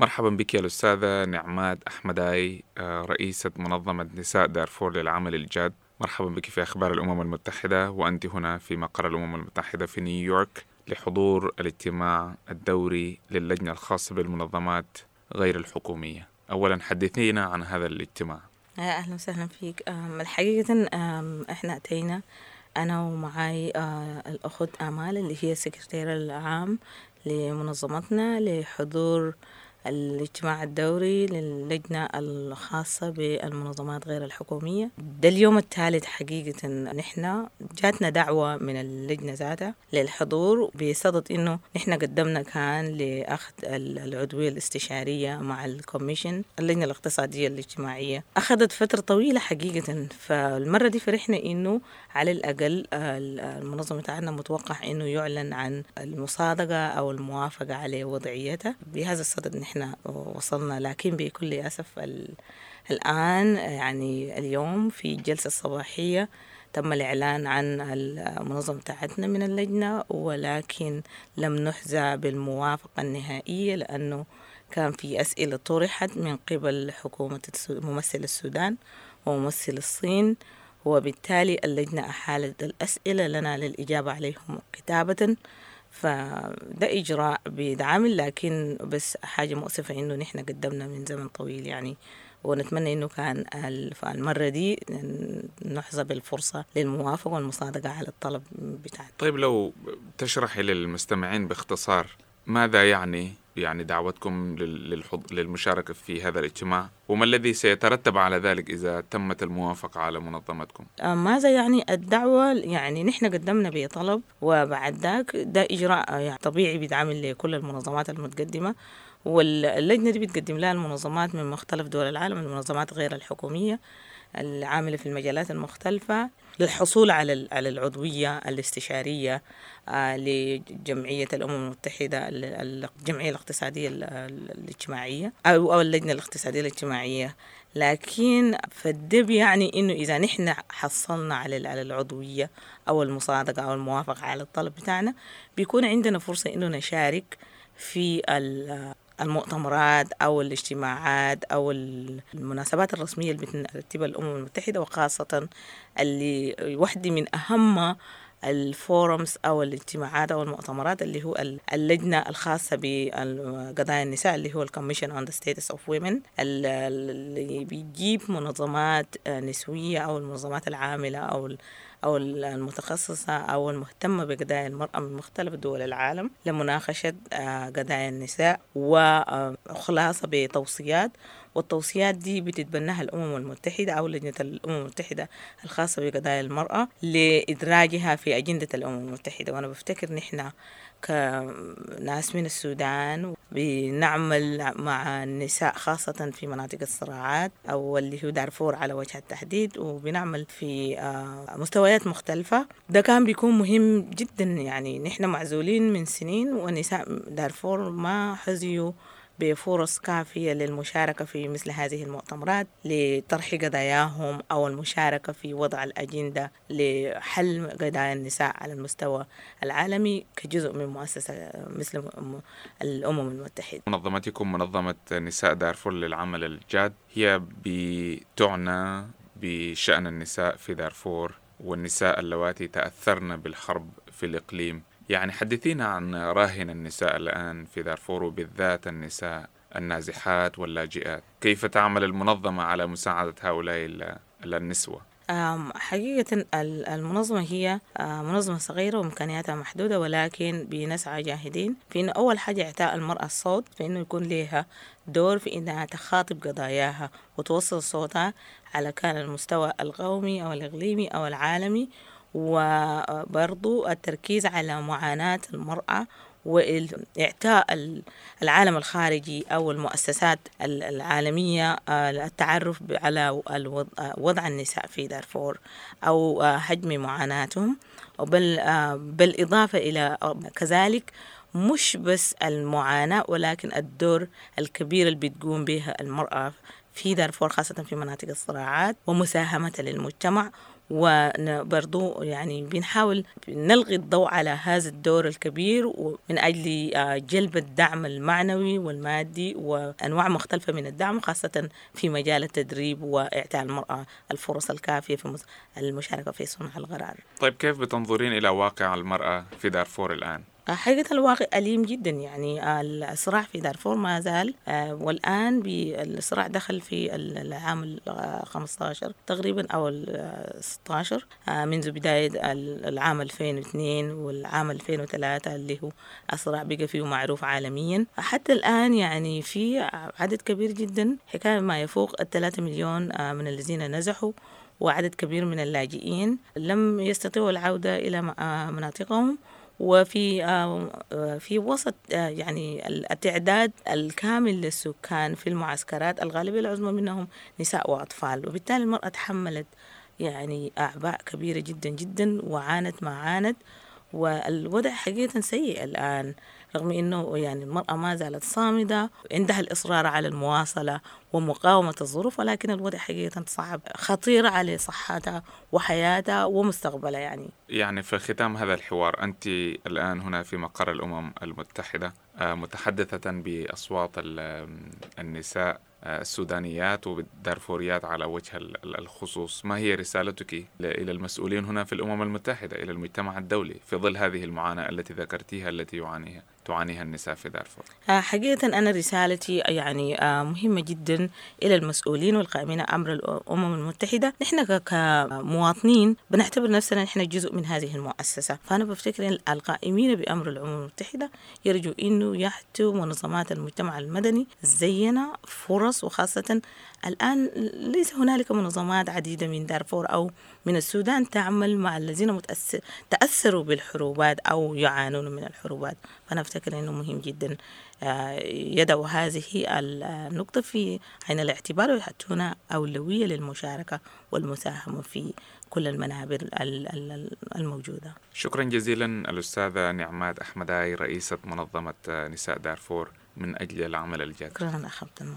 مرحبا بك يا الأستاذة نعمات أحمداي آه، رئيسة منظمة نساء دارفور للعمل الجاد. مرحبا بك في أخبار الأمم المتحدة وأنت هنا في مقر الأمم المتحدة في نيويورك لحضور الاجتماع الدوري للجنة الخاصة بالمنظمات غير الحكومية. أولا حدثينا عن هذا الاجتماع. أهلا وسهلا فيك. الحقيقة إحنا أتينا أنا ومعاي آه، الأخت آمال اللي هي السكرتير العام لمنظمتنا لحضور الاجتماع الدوري للجنة الخاصة بالمنظمات غير الحكومية. ده اليوم الثالث حقيقة نحن. جاتنا دعوة من اللجنة ذاتها للحضور بصدد إنه نحن قدمنا كان لأخذ ال- العضوية الاستشارية مع الكوميشن اللجنة الاقتصادية الاجتماعية. أخذت فترة طويلة حقيقة. فالمرة دي فرحنا إنه على الأقل ال- المنظمة بتاعنا متوقع إنه يعلن عن المصادقة أو الموافقة على وضعيتها. بهذا الصدد نحن وصلنا لكن بكل أسف ال- الآن يعني اليوم في الجلسة الصباحية تم الإعلان عن المنظمة بتاعتنا من اللجنة ولكن لم نحظى بالموافقة النهائية لأنه كان في أسئلة طرحت من قبل حكومة ممثل السودان وممثل الصين وبالتالي اللجنة أحالت الأسئلة لنا للإجابة عليهم كتابة فده إجراء بيدعم لكن بس حاجة مؤسفة إنه نحن قدمنا من زمن طويل يعني. ونتمنى إنه كان ال- المرة دي نحظى بالفرصة للموافقة والمصادقة على الطلب بتاعنا. طيب لو تشرحي للمستمعين باختصار ماذا يعني يعني دعوتكم للمشاركة في هذا الاجتماع؟ وما الذي سيترتب على ذلك إذا تمت الموافقة على منظمتكم؟ آه، ماذا يعني الدعوة؟ يعني نحن قدمنا بطلب وبعد ذاك ده إجراء يعني طبيعي بيتعامل لكل المنظمات المتقدمة. واللجنة دي بتقدم لها المنظمات من مختلف دول العالم المنظمات غير الحكومية العاملة في المجالات المختلفة للحصول على على العضوية الاستشارية آه، لجمعية الأمم المتحدة ال- ال- الجمعية الاقتصادية ال- ال- الاجتماعية أو أو اللجنة الاقتصادية الاجتماعية. لكن فده بيعني إنه إذا نحن حصلنا على على العضوية أو المصادقة أو الموافقة على الطلب بتاعنا بيكون عندنا فرصة إنه نشارك في المؤتمرات أو الاجتماعات أو المناسبات الرسمية اللي بترتبها الامم المتحدة وخاصة اللي واحدة من أهم ال forums أو الاجتماعات أو المؤتمرات اللي هو ال- اللجنة الخاصة بقضايا النساء اللي هو ال Commission on the Status of Women اللي بيجيب منظمات نسوية أو المنظمات العاملة أو ال- أو المتخصصة أو المهتمة بقضايا المرأة من مختلف دول العالم لمناقشة آه، قضايا النساء وخلاصه بتوصيات. والتوصيات دي بتتبناها الأمم المتحدة أو لجنة الأمم المتحدة الخاصة بقضايا المرأة لإدراجها في أجندة الأمم المتحدة. وأنا بفتكر نحن كناس من السودان بنعمل مع النساء خاصة في مناطق الصراعات أو اللي هو دارفور على وجه التحديد وبنعمل في آه، مستويات مختلفة. ده كان بيكون مهم جدا يعني نحن معزولين من سنين ونساء دارفور ما حظيوا بفرص كافية للمشاركة في مثل هذه المؤتمرات لطرح قضاياهم أو المشاركة في وضع الأجندة لحل قضايا النساء على المستوى العالمي كجزء من مؤسسة مثل الأمم المتحدة. منظمتكم منظمة نساء دارفور للعمل الجاد هي بتعنى بشأن النساء في دارفور والنساء اللواتي تأثرن بالحرب في الإقليم. يعني حدثينا عن راهن النساء الآن في دارفور وبالذات النساء النازحات واللاجئات. كيف تعمل المنظمة على مساعدة هؤلاء ال- النسوة؟ حقيقة ال- المنظمة هي منظمة صغيرة وإمكانياتها محدودة ولكن بنسعى جاهدين في إنه أول حاجة إعطاء المرأة الصوت في إنه يكون لها دور في إنها تخاطب قضاياها وتوصل صوتها على كان المستوى القومي أو الإقليمي أو العالمي وبرضو التركيز على معاناة المرأة وإعطاء ال- العالم الخارجي أو المؤسسات ال- العالمية آه، التعرف على آه، وضع النساء في دارفور أو آه، حجم معاناتهم. وبل آه، بالإضافة إلى آه، كذلك مش بس المعاناة ولكن الدور الكبير اللي بتقوم به المرأة في دارفور خاصة في مناطق الصراعات ومساهمتها للمجتمع وبرضو يعني بنحاول نلغي الضوء على هذا الدور الكبير من أجل آه، جلب الدعم المعنوي والمادي وأنواع مختلفة من الدعم خاصة في مجال التدريب وإعطاء المرأة الفرص الكافية في المشاركة في صنع القرار طيب كيف بتنظرين إلى واقع المرأة في دارفور الآن؟ حقيقة الواقع أليم جدا يعني الصراع في دارفور ما زال آه، والآن الصراع دخل في العام ال 15 تقريبا أو ال 16 آه، منذ بداية العام 2002 والعام 2003 اللي هو الصراع بقى فيه معروف عالميا. حتى الآن يعني في عدد كبير جدا حكاية ما يفوق الثلاثة مليون آه، من الذين نزحوا وعدد كبير من اللاجئين. لم يستطيعوا العودة إلى مناطقهم. وفي آه، آه، في وسط آه، يعني التعداد الكامل للسكان في المعسكرات الغالبية العظمى منهم نساء وأطفال. وبالتالي المرأة تحملت يعني أعباء كبيرة جدا جدا وعانت ما عانت. والوضع حقيقة سيء الآن رغم أنه يعني المرأة ما زالت صامدة عندها الإصرار على المواصلة ومقاومة الظروف ولكن الوضع حقيقة صعب خطير على صحتها وحياتها ومستقبلها يعني. يعني في ختام هذا الحوار أنت الآن هنا في مقر الأمم المتحدة آه، متحدثة بأصوات النساء السودانيات والدارفوريات على وجه الخصوص. ما هي رسالتك إلى المسؤولين هنا في الأمم المتحدة إلى المجتمع الدولي في ظل هذه المعاناة التي ذكرتيها التي يعانيها؟ تعانيها النساء في دارفور؟ آه، حقيقة أنا رسالتي يعني آه، مهمة جدا إلى المسؤولين والقائمين أمر الأمم المتحدة. نحن كمواطنين بنعتبر نفسنا نحن جزء من هذه المؤسسة. فأنا بفتكر القائمين بأمر الأمم المتحدة يرجو أنه يحتوا منظمات المجتمع المدني زينا فرص وخاصة الآن ليس هنالك منظمات عديدة من دارفور أو من السودان تعمل مع الذين متأثر تأثروا بالحروبات أو يعانون من الحروبات. فأنا أفتكر أنه مهم جدا آه، يدعو هذه النقطة في عين الاعتبار ويحطون أولوية للمشاركة والمساهمة في كل المنابر الموجودة. شكرا جزيلا الأستاذة نعمات أحمداي رئيسة منظمة نساء دارفور من أجل العمل الجاد. شكرا أخ عبد